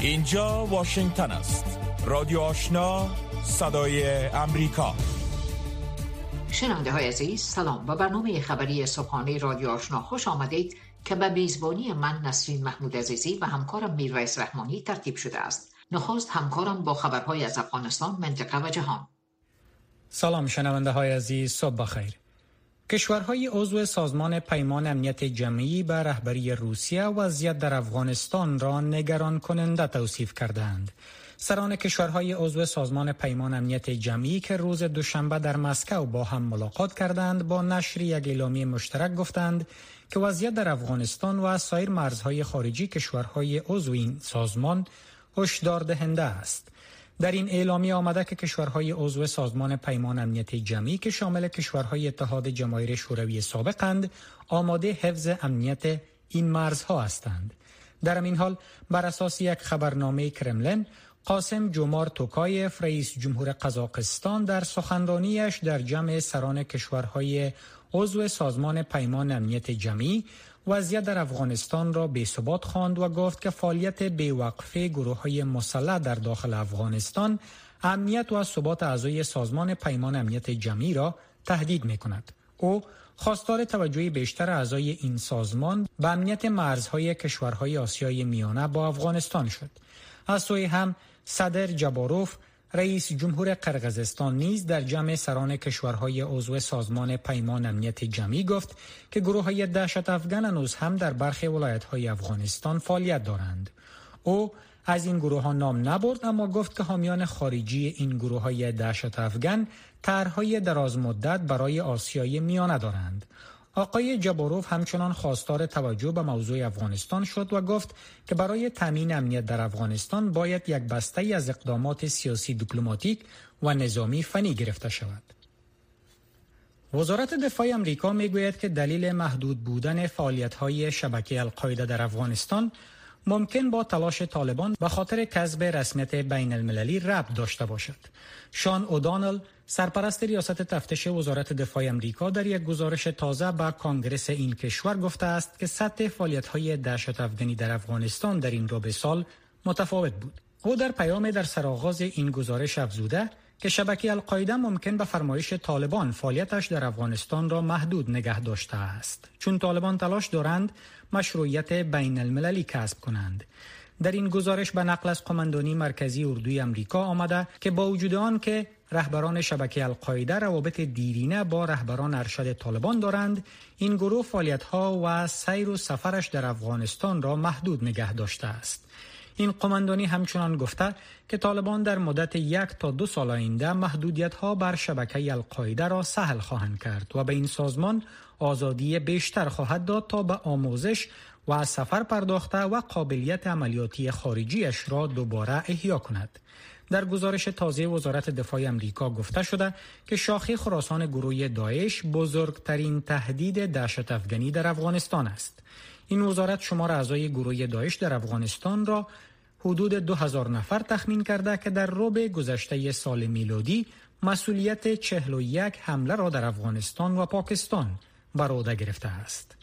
اینجا واشنگتن است. رادیو آشنا صدای امریکا. شنونده های عزیز سلام. و برنامه خبری صبحانه رادیو آشنا خوش آمدید که به میزبانی من نسرین محمود عزیزی و همکارم میرویس رحمانی ترتیب شده است. نخست همکارم با خبرهای از افغانستان منطقه و جهان. سلام شنونده های عزیز صبح بخیر. کشورهای عضو سازمان پیمان امنیت جمعی به رهبری روسیه وضعیت در افغانستان را نگران کننده توصیف کردند. سران کشورهای عضو سازمان پیمان امنیت جمعی که روز دوشنبه در مسکو با هم ملاقات کردند با نشر یک اعلامیه مشترک گفتند که وضعیت در افغانستان و سایر مرزهای خارجی کشورهای عضو این سازمان هشدار دهنده است. در این اعلامی آمده که کشورهای عضو سازمان پیمان امنیت جمعی که شامل کشورهای اتحاد جماهیر شوروی سابقند آماده حفظ امنیت این مرزها هستند. در این حال بر اساس یک خبرنامه کرملن قاسم جمار توکایف رئیس جمهور قزاقستان در سخنرانیش در جمع سران کشورهای عضو سازمان پیمان امنیت جمعی وضعیت در افغانستان را به ثبات خواند و گفت که فعالیت بیوقفه گروه های مسلح در داخل افغانستان امنیت و ثبات اعضای سازمان پیمان امنیت جمعی را تهدید می کند. او خواستار توجه بیشتر اعضای این سازمان به امنیت مرزهای کشورهای آسیای میانه با افغانستان شد. از سوی هم صدر جباروف رئیس جمهور قرقزستان نیز در جمع سران کشورهای عضو سازمان پیمان امنیت جمعی گفت که گروه های دهشت افغان هنوز هم در برخی ولایت های افغانستان فعالیت دارند. او از این گروه ها نام نبرد اما گفت که حامیان خارجی این گروه های دهشت افغان طرحهای دراز مدت برای آسیای میانه دارند. آقای جباروف همچنان خواستار توجه به موضوع افغانستان شد و گفت که برای تامین امنیت در افغانستان باید یک بسته از اقدامات سیاسی دیپلماتیک و نظامی فنی گرفته شود. وزارت دفاع امریکا می‌گوید که دلیل محدود بودن فعالیت‌های شبکه القاعده در افغانستان ممکن با تلاش طالبان به خاطر کسب رسمیت بین المللی ربط داشته باشد. شان اودانل سرپرست ریاست تفتیش وزارت دفاع امریکا در یک گزارش تازه به کانگرس این کشور گفته است که سطح فعالیت های دهشت افغانی در افغانستان در این ربع سال متفاوت بود. او در پیام در سرآغاز این گزارش افزوده که شبکه القاعده ممکن به فرمایش طالبان فعالیتش در افغانستان را محدود نگه داشته است چون طالبان تلاش دارند مشروعیت بین المللی کسب کنند. در این گزارش به نقل از قماندانی مرکزی اردوی امریکا آمده که با وجود آن که رهبران شبکه القاعده روابط دیرینه با رهبران ارشد طالبان دارند این گروه فعالیت ها و سیر و سفرش در افغانستان را محدود نگه داشته است. این قماندانی همچنان گفته که طالبان در مدت یک تا دو سال آینده محدودیت ها بر شبکه القاعده را سهل خواهند کرد و به این سازمان آزادی بیشتر خواهد داد تا به آموزش و سفر پرداخته و قابلیت عملیاتی خارجیش را دوباره احیا کند. در گزارش تازه وزارت دفاع امریکا گفته شده که شاخه خراسان گروه داعش بزرگترین تهدید دهشت افغانی در افغانستان است. این وزارت شمار اعضای گروه داعش در افغانستان را حدود 2000 نفر تخمین کرده که در ربع گذشته سال میلادی مسئولیت 41 حمله را در افغانستان و پاکستان بر عهده گرفته است.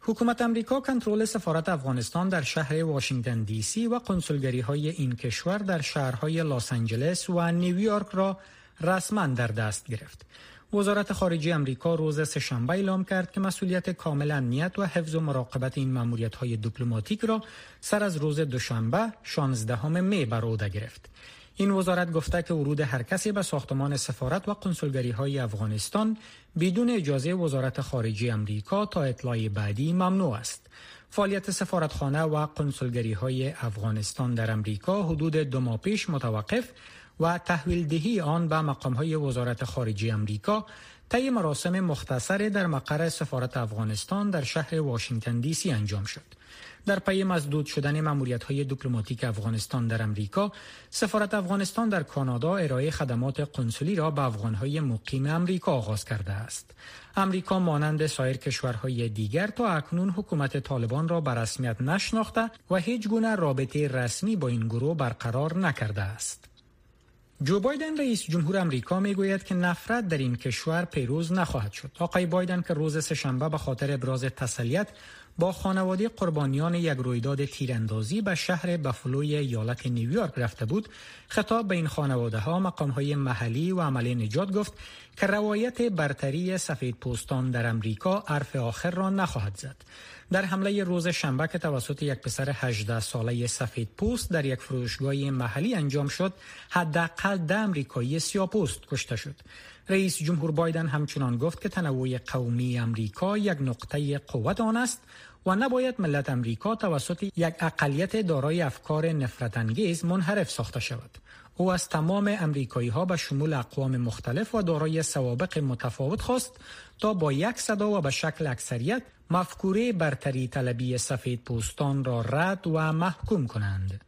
حکومت امریکا کنترل سفارت افغانستان در شهر واشنگتن دی سی و کنسولگری های این کشور در شهرهای لس آنجلس و نیویورک را رسما در دست گرفت. وزارت خارجه امریکا روز سهشنبه اعلام کرد که مسئولیت کامل امنیت و حفظ و مراقبت این ماموریت های دیپلماتیک را سر از روز دوشنبه 16 می بر گرفت. این وزارت گفته که ورود هر کسی به ساختمان سفارت و کنسولگری های افغانستان بدون اجازه وزارت خارجه امریکا تا اطلاع بعدی ممنوع است. فعالیت سفارتخانه و کنسولگری های افغانستان در امریکا حدود دو ماه پیش متوقف و تحویل دهی آن به مقام های وزارت خارجه امریکا طی مراسم مختصری در مقر سفارت افغانستان در شهر واشنگتن دی سی انجام شد. در پی مزدود شدن ماموریت های دیپلماتیک افغانستان در امریکا، سفارت افغانستان در کانادا ارائه خدمات قنسولی را به افغان های مقیم امریکا آغاز کرده است. امریکا مانند سایر کشورهای دیگر تا اکنون حکومت طالبان را به رسمیت نشناخته و هیچ گونه رابطه رسمی با این گروه برقرار نکرده است. جو بایدن رئیس جمهور امریکا می‌گوید که نفرت در این کشور پیروز نخواهد شد. آقای بایدن که روز سهشنبه به خاطر ابراز تسلیت با خانواده قربانیان یک رویداد تیراندازی به شهر بفلوی ایالت نیویورک رفته بود. خطاب به این خانواده ها مقام های محلی و عملی نجات گفت که روایت برتری سفید پوستان در امریکا عرف آخر را نخواهد زد. در حمله روز شنبه که توسط یک پسر 18 ساله سفید پوست در یک فروشگاه محلی انجام شد حداقل ده امریکایی سیاپوست کشته شد. رئیس جمهور بایدن همچنان گفت که تنوع قومی امریکا یک نقطه قوت آن است. و نباید ملت امریکا توسط یک اقلیت دارای افکار نفرت انگیز منحرف ساخته شود. او از تمام امریکایی ها به شمول اقوام مختلف و دارای سوابق متفاوت خواست تا با یک صدا و به شکل اکثریت مفکوره برتری طلبی سفید پوستان را رد و محکوم کنند.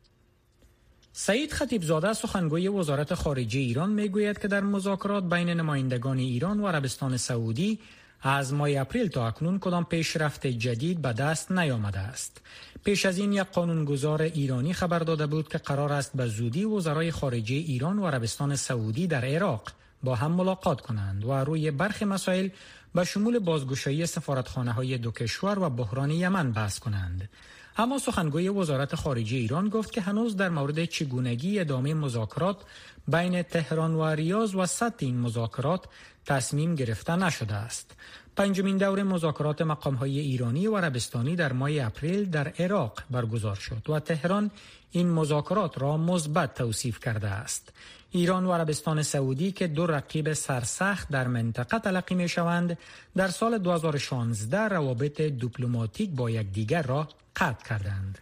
سعید خطیبزاده سخنگوی وزارت خارجه ایران می‌گوید که در مذاکرات بین نمایندگان ایران و عربستان سعودی از ماه اپریل تا اکنون کدام پیشرفت جدید به دست نیامده است. پیش از این یک قانونگذار ایرانی خبر داده بود که قرار است به زودی وزرای خارجه ایران و عربستان سعودی در عراق با هم ملاقات کنند و روی برخی مسائل به شمول بازگشایی سفارتخانه های دو کشور و بحران یمن بحث کنند. اما سخنگوی وزارت خارجه ایران گفت که هنوز در مورد چگونگی ادامه مذاکرات بین تهران و ریاض و سطح این مذاکرات تصمیم گرفته نشده است. پنجمین دور مذاکرات های ایرانی و عربستانی در ماه اپریل در عراق برگزار شد و تهران این مذاکرات را مثبت توصیف کرده است. ایران و عربستان سعودی که دو رقیب سرسخت در منطقه تلقی می شوند در سال 2016 روابط دیپلماتیک با یکدیگر را قطع کردند.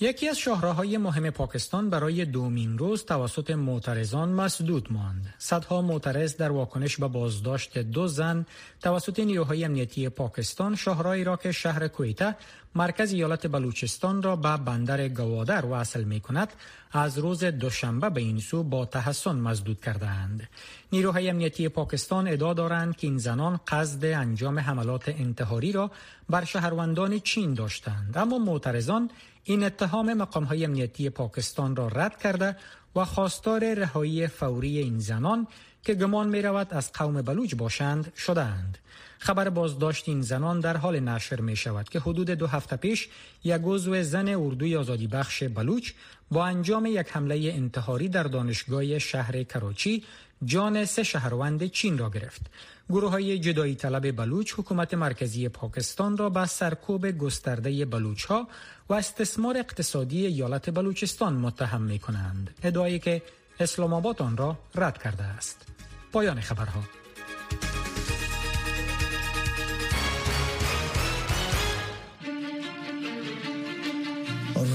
یکی از شاهراهای مهم پاکستان برای دومین روز توسط معترضان مسدود ماند. صدها معترض در واکنش به بازداشت دو زن توسط نیروهای امنیتی پاکستان شاهراهی را که شهر کویته مرکز ایالت بلوچستان را به بندر گوادر وصل می کند از روز دوشنبه به این سو با تحسن مزدود کردند. نیروهای امنیتی پاکستان ادعا دارند که این زنان قصد انجام حملات انتحاری را بر شهروندان چین داشتند اما معترضان این اتهام مقام های امنیتی پاکستان را رد کرده و خواستار رهایی فوری این زنان که گمان می رود از قوم بلوچ باشند شدند. خبر بازداشت این زنان در حال نشر می شود که حدود دو هفته پیش یک عضو زن اردوی آزادی بخش بلوچ با انجام یک حمله انتحاری در دانشگاه شهر کراچی جان سه شهروند چین را گرفت. گروه های جدایی طلب بلوچ حکومت مرکزی پاکستان را به سرکوب گسترده بلوچ ها و استثمار اقتصادی ایالت بلوچستان متهم می کنند. ادعایی که اسلام آباد آن را رد کرده است. پایان خبرها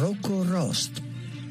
روکو راست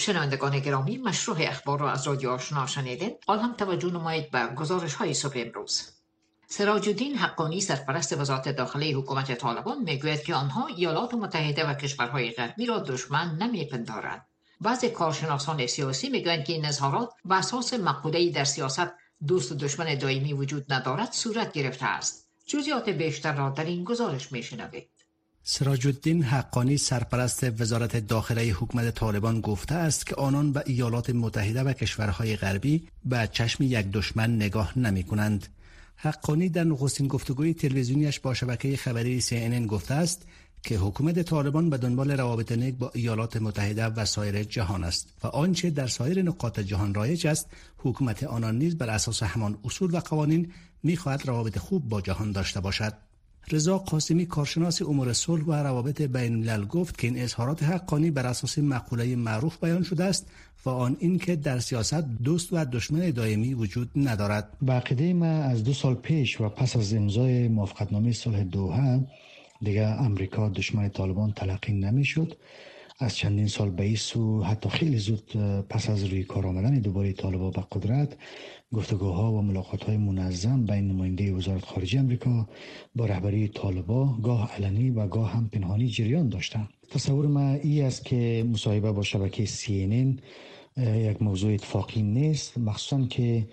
شنوندگان گرامی مشروع اخبار را از رادیو آشنا شنیدین؟ حال هم توجه نمایید به گزارش های صبح امروز. سراج الدین حقانی سرپرست وزارت داخلی حکومت طالبان می‌گوید که آنها ایالات متحده و کشورهای غربی را دشمن نمیپندارند. بعضی کارشناسان سیاسی می‌گویند که این اظهارات به اساس مقوله در سیاست دوست و دشمن دائمی وجود ندارد صورت گرفته است. جزئیات بیشتر را در این گزارش میشنوید. سراج الدین حقانی سرپرست وزارت داخله حکومت طالبان گفته است که آنان به ایالات متحده و کشورهای غربی به چشم یک دشمن نگاه نمی کنند. حقانی در نخستین گفتگوی تلویزیونیش با شبکه خبری CNN گفته است که حکومت طالبان به دنبال روابط نیک با ایالات متحده و سایر جهان است و آنچه در سایر نقاط جهان رایج است حکومت آنان نیز بر اساس همان اصول و قوانین می‌خواهد روابط خوب با جهان داشته باشد رضا قاسمی کارشناس امور صلح و روابط بین الملل گفت که این اظهارات حقانی بر اساس مقوله معروف بیان شده است و آن اینکه در سیاست دوست و دشمن دائمی وجود ندارد. به ما از دو سال پیش و پس از امضای موافقتنامه صلح دوحه دیگه امریکا دشمن طالبان تلقی نمی‌شد از چندین سال به سو حتی خیلی زود پس از روی کار آمدن دوباره طالبا به قدرت گفتگوها و ملاقات های منظم بین نماینده وزارت خارجه امریکا با رهبری طالبا گاه علنی و گاه هم پنهانی جریان داشتند تصور ما ای است که مصاحبه با شبکه سی یک موضوع اتفاقی نیست مخصوصا که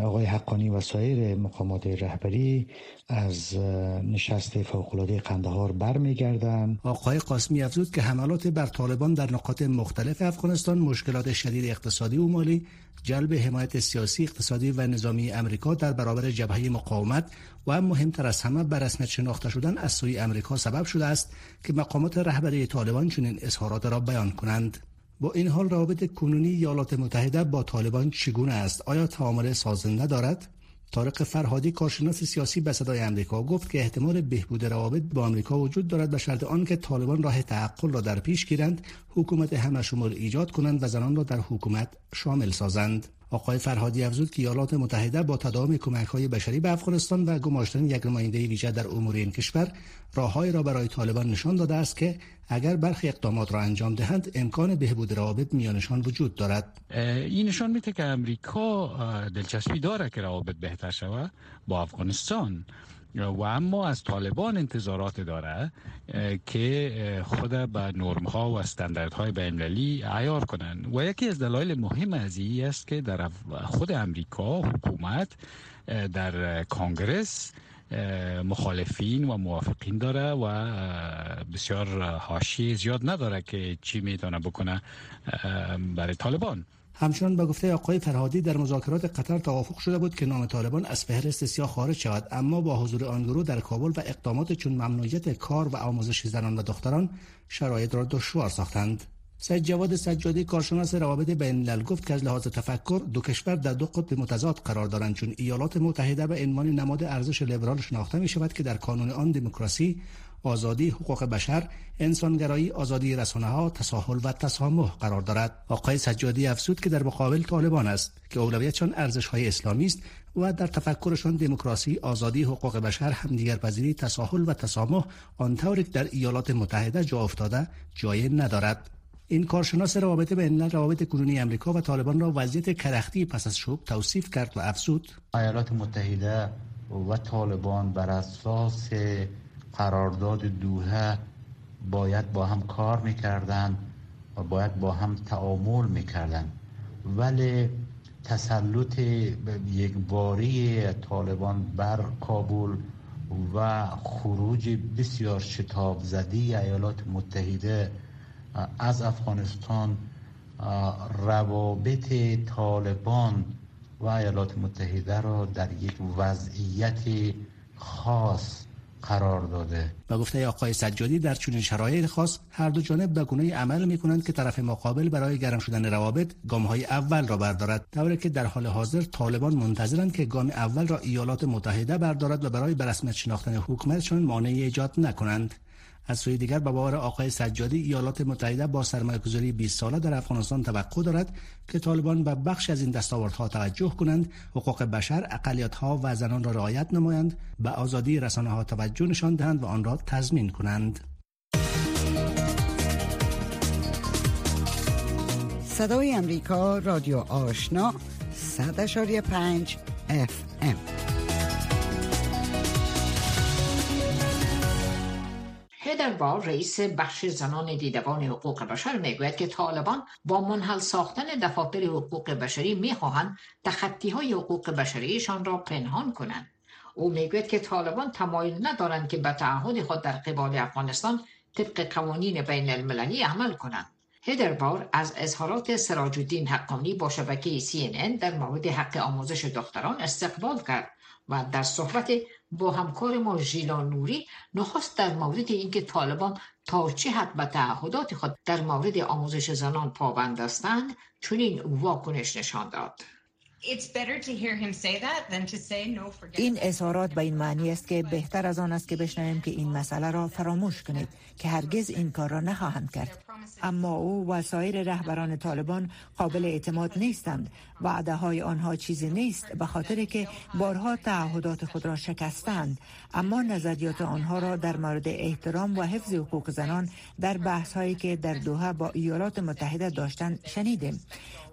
آقای حقانی و سایر مقامات رهبری از نشست فوقالعاده قندهار برمیگردند. آقای قاسمی افزود که حملات بر طالبان در نقاط مختلف افغانستان مشکلات شدید اقتصادی و مالی جلب حمایت سیاسی اقتصادی و نظامی امریکا در برابر جبهه مقاومت و مهمتر از همه بر رسمیت شناخته شدن از سوی امریکا سبب شده است که مقامات رهبری طالبان چنین اظهارات را بیان کنند. با این حال روابط کنونی ایالات متحده با طالبان چگونه است؟ آیا تعامل سازنده دارد طارق فرهادی کارشناس سیاسی به صدای آمریکا گفت که احتمال بهبود روابط با آمریکا وجود دارد به شرط آنکه طالبان راه تعقل را در پیش گیرند حکومت همه شمول ایجاد کنند و زنان را در حکومت شامل سازند. آقای فرهادی افزود که ایالات متحده با تداوم کمک های بشری به افغانستان و گماشتن یک نماینده ویژه در امور این کشور راههایی را برای طالبان نشان داده است که اگر برخی اقدامات را انجام دهند امکان بهبود روابط میانشان وجود دارد. این نشان میده که امریکا دلچسپی داره که روابط بهتر شود با افغانستان. و اما از طالبان انتظارات داره که خود به نرم ها و استاندارد های بین‌المللی عیار کنند و یکی از دلایل مهم از این است که در خود امریکا حکومت در کانگرس مخالفین و موافقین داره و بسیار حاشیه زیاد نداره که چی می‌تونه بکنه برای طالبان. همچنان به گفته آقای فرهادی در مذاکرات قطر توافق شده بود که نام طالبان از فهرست سیاه خارج شود. اما با حضور آن گروه در کابل و اقدامات چون ممنوعیت کار و آموزش زنان و دختران شرایط را دشوار ساختند. سید جواد سجادی کارشناس روابط بین الملل گفت که از لحاظ تفکر دو کشور در دو قطب متضاد قرار دارند چون ایالات متحده به عنوان نماد ارزش لیبرال شناخته می شود که در کانون آن دموکراسی آزادی حقوق بشر انسانگرایی آزادی رسانه ها تساهل و تسامح قرار دارد. آقای سجادی افزود که در مقابل طالبان است که اولویتشان ارزش های اسلامی است و در تفکرشان دموکراسی آزادی حقوق بشر همدیگرپذیری تساهل و تسامح آنطوری که در ایالات متحده جا افتاده جای ندارد. این کارشناس روابط بین روابط کنونی امریکا و طالبان را وضعیت کرختی پس از شوب توصیف کرد و افزود. ایالات متحده و طالبان بر اساس قرارداد دوحه باید با هم کار می‌کردن و باید با هم تعامل می‌کردن ولی تسلط یکباری طالبان بر کابل و خروج بسیار شتاب زدی ایالات متحده از افغانستان روابط طالبان و ایالات متحده را در یک وضعیت خاص قرار داده. و گفته آقای سجادی در چنین شرایط خاص هر دو جانب به گونه عمل می کنند که طرف مقابل برای گرم شدن روابط گام های اول را بردارد. طوری که در حال حاضر طالبان منتظرند که گام اول را ایالات متحده بردارد و برای برسمیت شناختن حکومتشان مانعی ایجاد نکنند. از سوی دیگر به باور آقای سجادی ایالات متحده با سرمایه‌گذاری 20 ساله در افغانستان توقع دارد که طالبان به بخش از این دستاوردها توجه کنند حقوق بشر اقلیت‌ها و زنان را رعایت نمایند به آزادی رسانه ها توجه نشان دهند و آن را تضمین کنند. صدای امریکا رادیو آشنا 100.5 FM بار رئیس بخش زنان دیدبان حقوق بشر می‌گوید که طالبان با منحل ساختن دفاتر حقوق بشری می‌خواهند تخطی های حقوق بشریشان را پنهان کنند. او می‌گوید که طالبان تمایل ندارند که به تعهد خود در قبال افغانستان طبق قوانین بین المللی عمل کنند. هدربار از اظهارات سراج الدین حقانی با شبکه CNN در مورد حق آموزش دختران استقبال کرد. و در صحبت با همکار ما ژیلا نوری نخست در مورد اینکه طالبان تا چه حد به تعهدات خود در مورد آموزش زنان پابند هستند چنین واکنش نشان داد. این اظهارات به این معنی است که بهتر از آن است که بشنویم که این مسئله را فراموش کنید که هرگز این کار را نخواهند کرد. اما او و سایر رهبران طالبان قابل اعتماد نیستند. وعده های آنها چیزی نیست به خاطر که بارها تعهدات خود را شکستند. اما نظریات آنها را در مورد احترام و حفظ حقوق زنان در بحث هایی که در دوحه با ایالات متحده داشتند شنیدیم.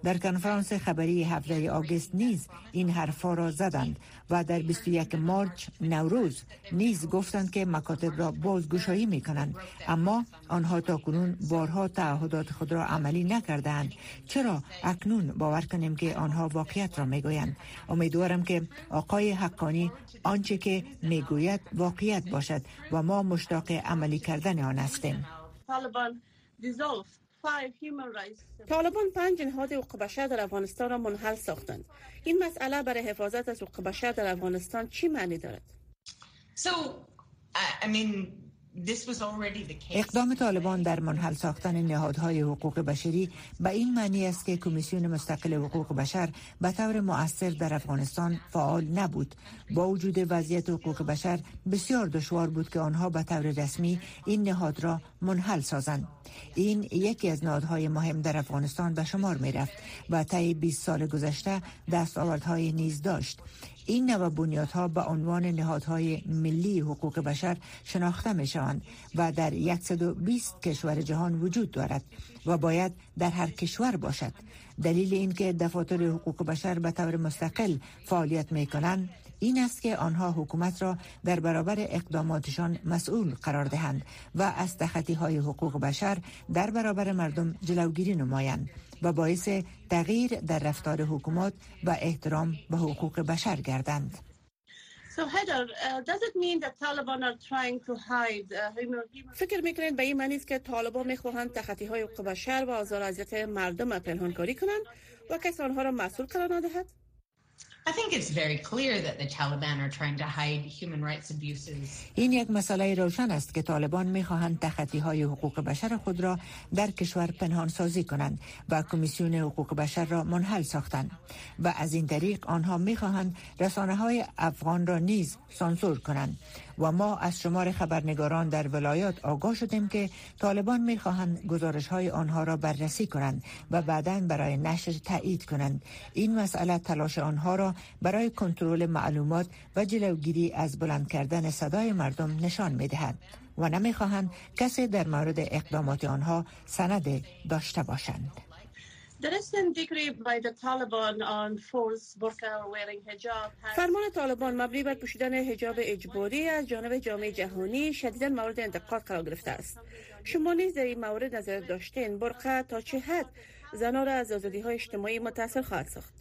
در کنفرانس خبری هفته آگست آگست نیز این حرفا را زدند و در 21 مارچ نوروز نیز گفتند که مکاتب را بازگشایی می کنند اما آنها تا کنون بارها تعهدات خود را عملی نکردند چرا اکنون باور کنیم که آنها واقعیت را می‌گویند؟ امیدوارم که آقای حقانی آنچه که می‌گوید واقعیت باشد و ما مشتاق عملی کردن آن هستیم. طالبان پنج نهاد حقوق بشر در افغانستان را منحل ساختند. این مسئله برای حفاظت از حقوق بشر در افغانستان چی معنی دارد؟ So, اقدام طالبان در منحل ساختن نهادهای حقوق بشری به این معنی است که کمیسیون مستقل حقوق بشر به طور مؤثر در افغانستان فعال نبود. با وجود وضعیت حقوق بشر بسیار دشوار بود که آنها به طور رسمی این نهاد را منحل سازند. این یکی از نهادهای مهم در افغانستان به شمار می رفت و طی 20 سال گذشته دستاوردهای نیز داشت. این نوع بنیادها به عنوان نهادهای ملی حقوق بشر شناخته می شوند و در 120 کشور جهان وجود دارد و باید در هر کشور باشد. دلیل اینکه دفاتر حقوق بشر به طور مستقل فعالیت می کنند این است که آنها حکومت را در برابر اقداماتشان مسئول قرار دهند و از تخطی های حقوق بشر در برابر مردم جلوگیری نمایند. و باعث تغییر در رفتار حکومت و احترام به حقوق بشر گردند. Uh, uh, فکر می‌کنید به این معنی است که طالبان می‌خواهند تخطی های حقوق بشر و آزار اذیت مردم پنهانکاری کنند و کسی آنها را مسئول قرار ندهد؟ این یک مسئله روشن است که طالبان می‌خواهند تخطی های حقوق بشر خود را در کشور پنهان سازی کنند و کمیسیون حقوق بشر را منحل ساختند و از این طریق آنها می‌خواهند رسانه های افغان را نیز سانسور کنند. و ما از شمار خبرنگاران در ولایات آگاه شدیم که طالبان می‌خواهند گزارش های آنها را بررسی کنند و بعدا برای نشر تایید کنند. این مسئله تلاش آنها را برای کنترل معلومات و جلوگیری از بلند کردن صدای مردم نشان می‌دهد و نمی‌خواهند کسی در مورد اقدامات آنها سند داشته باشند. فرمان طالبان مبنی بر پوشیدن حجاب اجباری از جانب جامعه جهانی شدیدا مورد انتقاد قرار گرفته است. شما نیز در این مورد نظر داشتین؟ برقه تا چه حد زنان را از آزادی های اجتماعی متاثر خواهد ساخت؟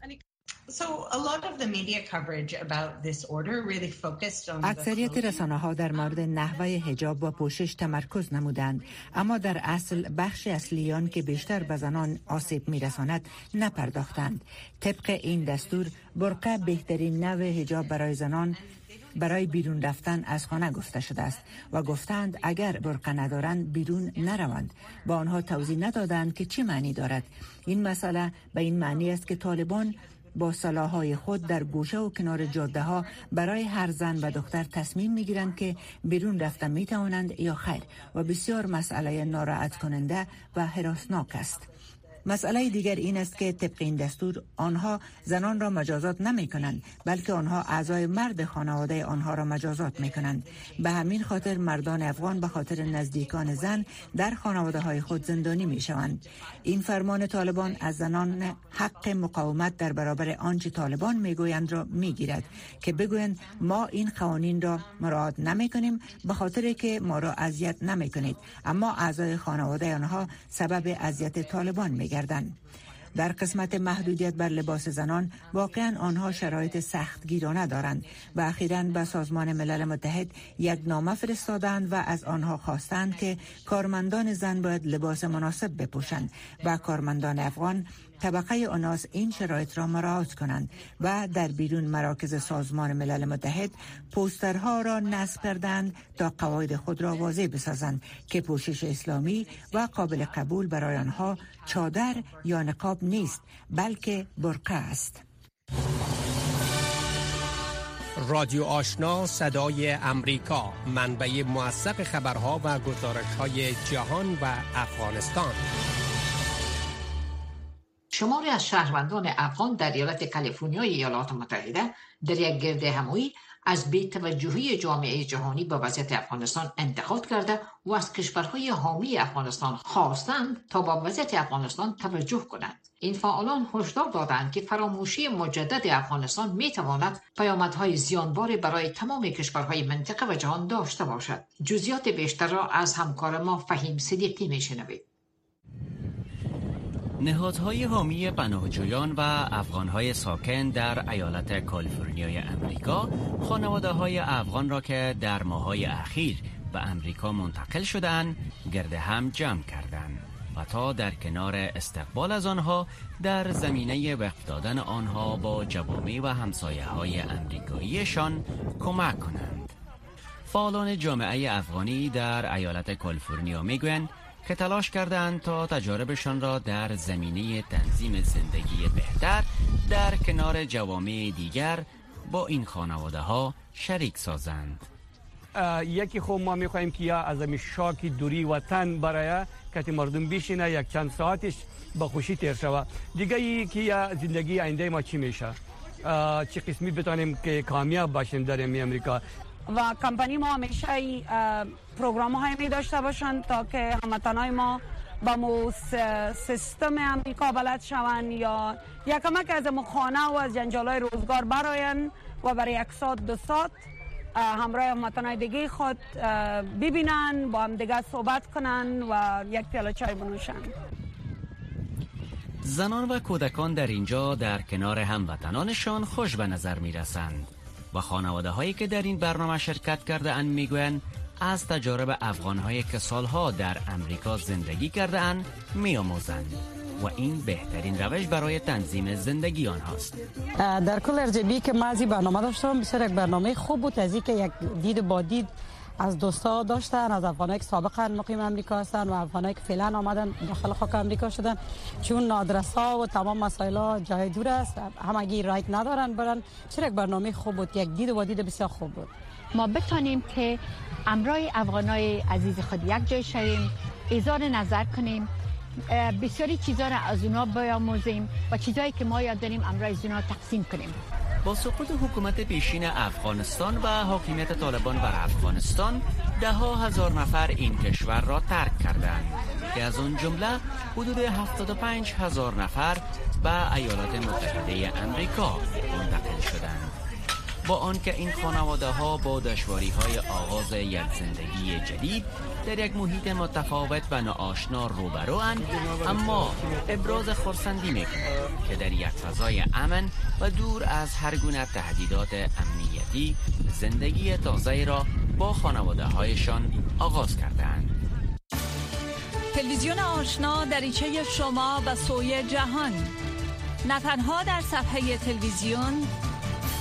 اکثریت رسانه ها در مورد نحوه هجاب و پوشش تمرکز نمودند. اما در اصل بخش اصلیان که بیشتر به زنان آسیب می رساند نپرداختند. طبق این دستور برقه بهترین نوع هجاب برای زنان برای بیرون رفتن از خانه گفته شده است و گفتند اگر برقه ندارند بیرون نروند. با آنها توضیح ندادند که چه معنی دارد. این مسئله به این معنی است که طالبان با سلاحهای خود در گوشه و کنار جاده ها برای هر زن و دختر تصمیم می گیرند که بیرون رفتن می توانند یا خیر و بسیار مسئله ناراحت کننده و حراسناک است. مسئله دیگر این است که طبق این دستور آنها زنان را مجازات نمی کنند بلکه آنها اعضای مرد خانواده آنها را مجازات می کنند به همین خاطر مردان افغان به خاطر نزدیکان زن در خانواده های خود زندانی می شوند این فرمان طالبان از زنان حق مقاومت در برابر آنچه طالبان می گویند را می گیرد که بگویند ما این قوانین را مراعات نمی کنیم به خاطر که ما را اذیت نمی کنید اما اعضای خانواده آنها سبب اذیت طالبان می در قسمت محدودیت بر لباس زنان واقعا آنها شرایط سختگیرانه دارند و اخیرا به سازمان ملل متحد یک نامه فرستادند و از آنها خواستند که کارمندان زن باید لباس مناسب بپوشند و کارمندان افغان طبقه آناس این شرایط را مراعات کنند و در بیرون مراکز سازمان ملل متحد پوسترها را نصب کردند تا قواعد خود را واضح بسازند که پوشش اسلامی و قابل قبول برای آنها چادر یا نقاب نیست بلکه برقه است. رادیو آشنا صدای امریکا منبع موثق خبرها و گزارش های جهان و افغانستان. شماری از شهروندان افغان در ایالت کالیفرنیا ایالات متحده در یک گرد همایی از بیتوجهی جامعه جهانی به وضعیت افغانستان انتقاد کرده و از کشورهای حامی افغانستان خواستند تا با وضعیت افغانستان توجه کنند. این فعالان هشدار دادند که فراموشی مجدد افغانستان می تواند پیامدهای زیانبار برای تمام کشورهای منطقه و جهان داشته باشد. جزیات بیشتر را از همکار ما فهیم صدیقی می شنوید نهادهای حامی پناهجویان و افغانهای ساکن در ایالت کالیفرنیای امریکا خانواده های افغان را که در ماهای اخیر به امریکا منتقل شدن گرد هم جمع کردند و تا در کنار استقبال از آنها در زمینه وقف دادن آنها با جوامع و همسایه های امریکاییشان کمک کنند. فعالان جامعه افغانی در ایالت کالیفرنیا می‌گویند که تلاش کردند تا تجاربشان را در زمینه تنظیم زندگی بهتر در کنار جوامع دیگر با این خانواده ها شریک سازند. یکی خوب ما می‌خواهیم که یا از این شاکی دوری وطن برای که مردم بشینه یک چند ساعتش با خوشی تیر شوه. دیگه ای که یا زندگی آینده ما چی میشه؟ چه قسمی بتانیم که کامیاب باشیم در امریکا؟ و کمپانی ما همیشه پروگرام های می داشته باشند تا که هموطنای ما با مو سیستم امریکا بلد شوند یا یک کمک از خانه و از جنجال های روزگار براین و برای یک ساعت دو ساعت همراه هموطنای دیگه خود ببینن با هم دیگه صحبت کنن و یک پیاله چای بنوشن زنان و کودکان در اینجا در کنار هموطنانشان خوش به نظر می رسند. و خانواده هایی که در این برنامه شرکت کرده اند می‌گویند از تجارب افغان هایی که سالها در امریکا زندگی کرده اند می آموزند. و این بهترین روش برای تنظیم زندگی آنهاست. در کل ارجبی که ما از این برنامه داشتم بسیار یک برنامه خوب بود. از که یک دید با دید از دوستا داشتن از افغانایی که سابقا مقیم امریکا هستن و افغانایی که فعلا آمدن داخل خاک امریکا شدن. چون ها و تمام مسائل جای دور است همگی رایت ندارن برن. چرا یک برنامه خوب بود یک دید و دید بسیار خوب بود. ما بتانیم که امرای افغانای عزیز خود یک جای شویم اظهار نظر کنیم. بسیاری چیزا را از اونا بیاموزیم و چیزایی که ما یاد داریم امرای از تقسیم کنیم. با سقوط حکومت پیشین افغانستان و حاکمیت طالبان بر افغانستان ده ها هزار نفر این کشور را ترک کردند. که از آن جمله حدود 75 هزار نفر به ایالات متحده امریکا منتقل شدند. با آنکه این خانواده ها با دشواری های آغاز یک زندگی جدید در یک محیط متفاوت و ناآشنا روبروند اما ابراز خورسندی می‌کنند که در یک فضای امن و دور از هر گونه تهدیدات امنیتی زندگی تازه را با خانواده هایشان آغاز کردند. تلویزیون آشنا دریچه شما و سوی جهان نه تنها در صفحه تلویزیون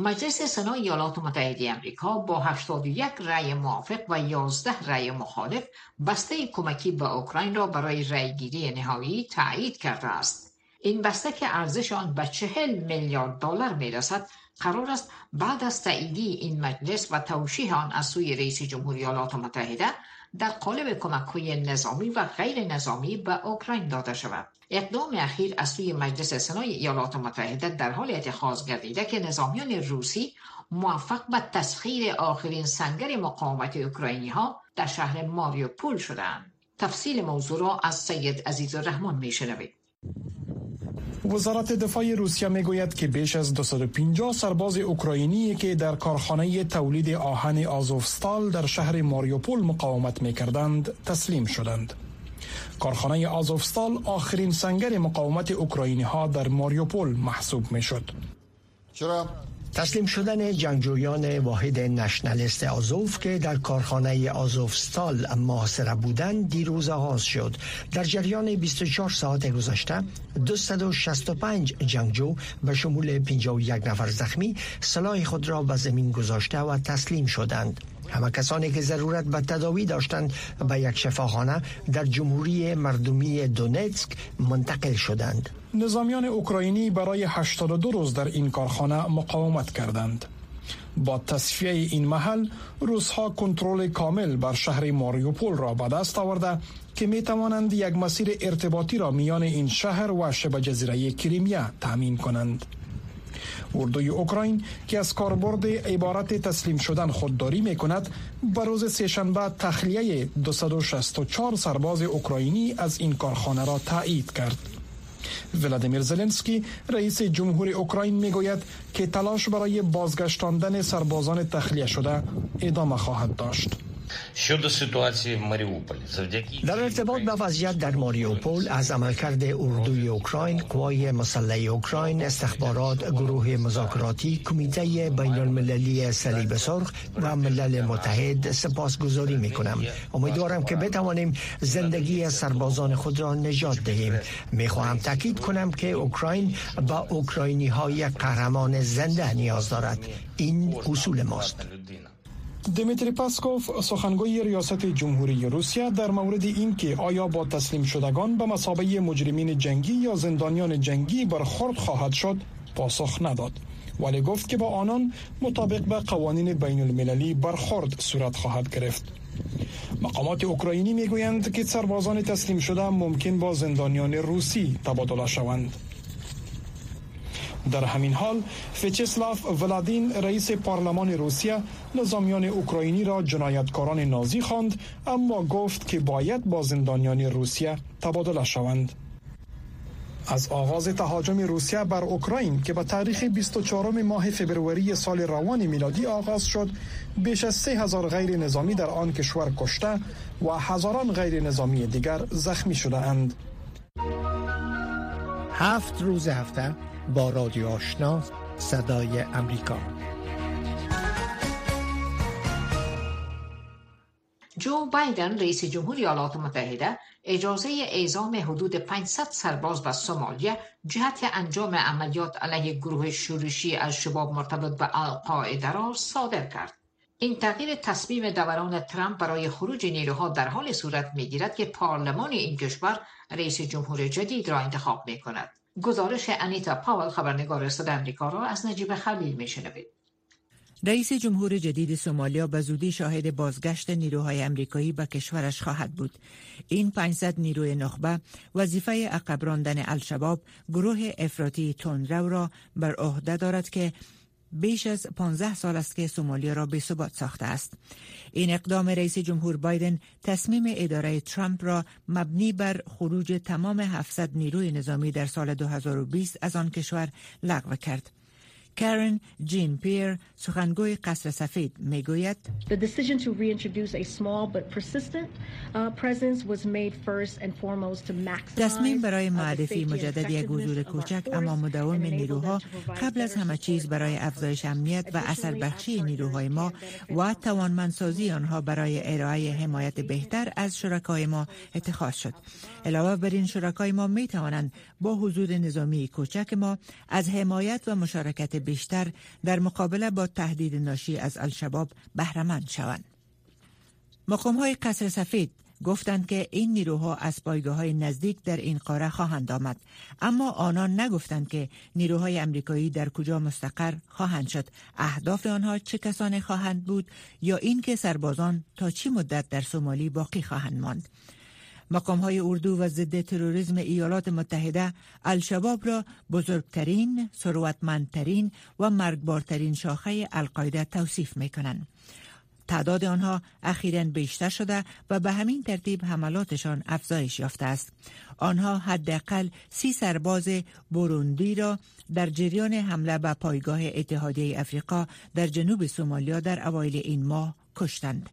مجلس سنای ایالات متحده امریکا با 81 رأی موافق و 11 رأی مخالف بسته کمکی به اوکراین را برای رأیگیری نهایی تایید کرده است. این بسته که ارزش آن به 40 میلیارد دلار می رسد قرار است بعد از تاییدی این مجلس و توشیح آن از سوی رئیس جمهوری ایالات متحده در قالب کمک های نظامی و غیر نظامی به اوکراین داده شود. اقدام اخیر از سوی مجلس سنای ایالات متحده در حال اتخاذ گردیده که نظامیان روسی موفق به تسخیر آخرین سنگر مقاومت اوکراینی ها در شهر ماریوپول شدند. تفصیل موضوع را از سید عزیز الرحمن می شنوید. وزارت دفاع روسیه می‌گوید که بیش از 250 سرباز اوکراینی که در کارخانه تولید آهن آزوفستال در شهر ماریوپول مقاومت می‌کردند تسلیم شدند. کارخانه آزوفستال آخرین سنگر مقاومت اوکراینی ها در ماریوپول محسوب می شد. چرا؟ تسلیم شدن جنگجویان واحد نشنالیست آزوف که در کارخانه آزوفستال محاصره بودند دیروز آغاز شد. در جریان 24 ساعت گذشته 265 جنگجو به شمول 51 نفر زخمی سلاح خود را به زمین گذاشته و تسلیم شدند. همه کسانی که ضرورت به تداوی داشتند به یک شفاخانه در جمهوری مردمی دونتسک منتقل شدند. نظامیان اوکراینی برای 82 روز در این کارخانه مقاومت کردند. با تصفیه این محل روسها کنترل کامل بر شهر ماریوپول را به دست آورده که می توانند یک مسیر ارتباطی را میان این شهر و شبه جزیره کریمیا تامین کنند. اردوی اوکراین که از کاربرد عبارت تسلیم شدن خودداری می کند به روز سهشنبه تخلیه 264 سرباز اوکراینی از این کارخانه را تایید کرد ولادیمیر زلنسکی رئیس جمهور اوکراین می‌گوید که تلاش برای بازگشتاندن سربازان تخلیه شده ادامه خواهد داشت. در ارتباط به وضعیت در ماریوپول از عملکرد اردوی اوکراین قوای مسلح اوکراین استخبارات گروه مذاکراتی کمیته بین المللی صلیب سرخ و ملل متحد سپاسگزاری می کنم امیدوارم که بتوانیم زندگی سربازان خود را نجات دهیم. می خواهم تاکید کنم که اوکراین با اوکراینی های قهرمان زنده نیاز دارد. این اصول ماست. دمیتری پاسکوف سخنگوی ریاست جمهوری روسیه در مورد اینکه آیا با تسلیم شدگان به مسابقه مجرمین جنگی یا زندانیان جنگی برخورد خواهد شد پاسخ نداد. ولی گفت که با آنان مطابق به قوانین بین المللی برخورد صورت خواهد گرفت. مقامات اوکراینی می‌گویند که سربازان تسلیم شده ممکن با زندانیان روسی تبادله شوند. در همین حال فچسلاف ولادین رئیس پارلمان روسیه نظامیان اوکراینی را جنایتکاران نازی خواند اما گفت که باید با زندانیان روسیه تبادله شوند از آغاز تهاجم روسیه بر اوکراین که به تاریخ 24 ماه فبروری سال روان میلادی آغاز شد بیش از 3000 غیر نظامی در آن کشور کشته و هزاران غیر نظامی دیگر زخمی شده اند. هفت روز هفته با رادیو آشنا صدای امریکا جو بایدن رئیس جمهوری ایالات متحده اجازه اعزام حدود 500 سرباز به سومالیا جهت انجام عملیات علیه گروه شورشی از شباب مرتبط به القاعده را صادر کرد. این تغییر تصمیم دوران ترامپ برای خروج نیروها در حال صورت می‌گیرد که پارلمان این کشور رئیس جمهور جدید را انتخاب می کند. گزارش انیتا پاول خبرنگار صدا امریکا را از نجیب خلیل میشنوید رئیس جمهور جدید سومالیا به زودی شاهد بازگشت نیروهای امریکایی به کشورش خواهد بود. این 500 نیروی نخبه وظیفه عقب راندن الشباب گروه افراطی تندرو را بر عهده دارد که بیش از 15 سال است که سومالیا را به ثبات ساخته است. این اقدام رئیس جمهور بایدن تصمیم اداره ترامپ را مبنی بر خروج تمام 700 نیروی نظامی در سال 2020 از آن کشور لغو کرد. کارن جین پیر سخنگوی قصر سفید می‌گوید تصمیم برای معرفی مجدد یک حضور کوچک اما مداوم نیروها قبل از همه چیز برای افزایش امنیت و اثر بخشی نیروهای ما و توانمندسازی آنها برای ارائه حمایت بهتر از شرکای ما اتخاذ شد. علاوه بر این شرکای ما می توانند با حضور نظامی کوچک ما از حمایت و مشارکت بیشتر در مقابله با تهدید ناشی از الشباب بهرهمند شوند. مقام های قصر سفید گفتند که این نیروها از پایگاه های نزدیک در این قاره خواهند آمد اما آنان نگفتند که نیروهای امریکایی در کجا مستقر خواهند شد اهداف آنها چه کسانی خواهند بود یا اینکه سربازان تا چی مدت در سومالی باقی خواهند ماند مقام های اردو و ضد تروریسم ایالات متحده الشباب را بزرگترین، ثروتمندترین و مرگبارترین شاخه القاعده توصیف می کنند. تعداد آنها اخیرا بیشتر شده و به همین ترتیب حملاتشان افزایش یافته است. آنها حداقل سی سرباز بروندی را در جریان حمله به پایگاه اتحادیه افریقا در جنوب سومالیا در اوایل این ماه کشتند.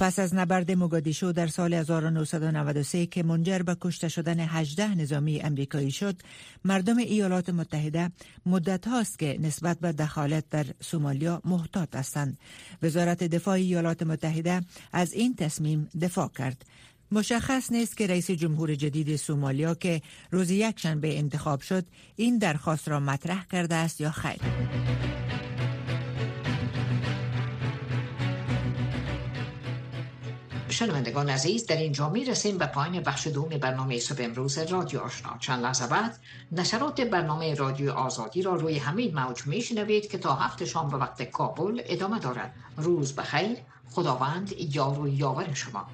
پس از نبرد مگادیشو در سال 1993 که منجر به کشته شدن 18 نظامی امریکایی شد مردم ایالات متحده مدت هاست که نسبت به دخالت در سومالیا محتاط هستند. وزارت دفاع ایالات متحده از این تصمیم دفاع کرد. مشخص نیست که رئیس جمهور جدید سومالیا که روز یکشنبه انتخاب شد این درخواست را مطرح کرده است یا خیر. شنوندگان عزیز در اینجا می رسیم به پایین بخش دوم برنامه صبح امروز رادیو آشنا. چند لحظه بعد نشرات برنامه رادیو آزادی را روی همین موج می شنوید که تا هفت شام به وقت کابل ادامه دارد. روز بخیر. خداوند یار و یاور شما.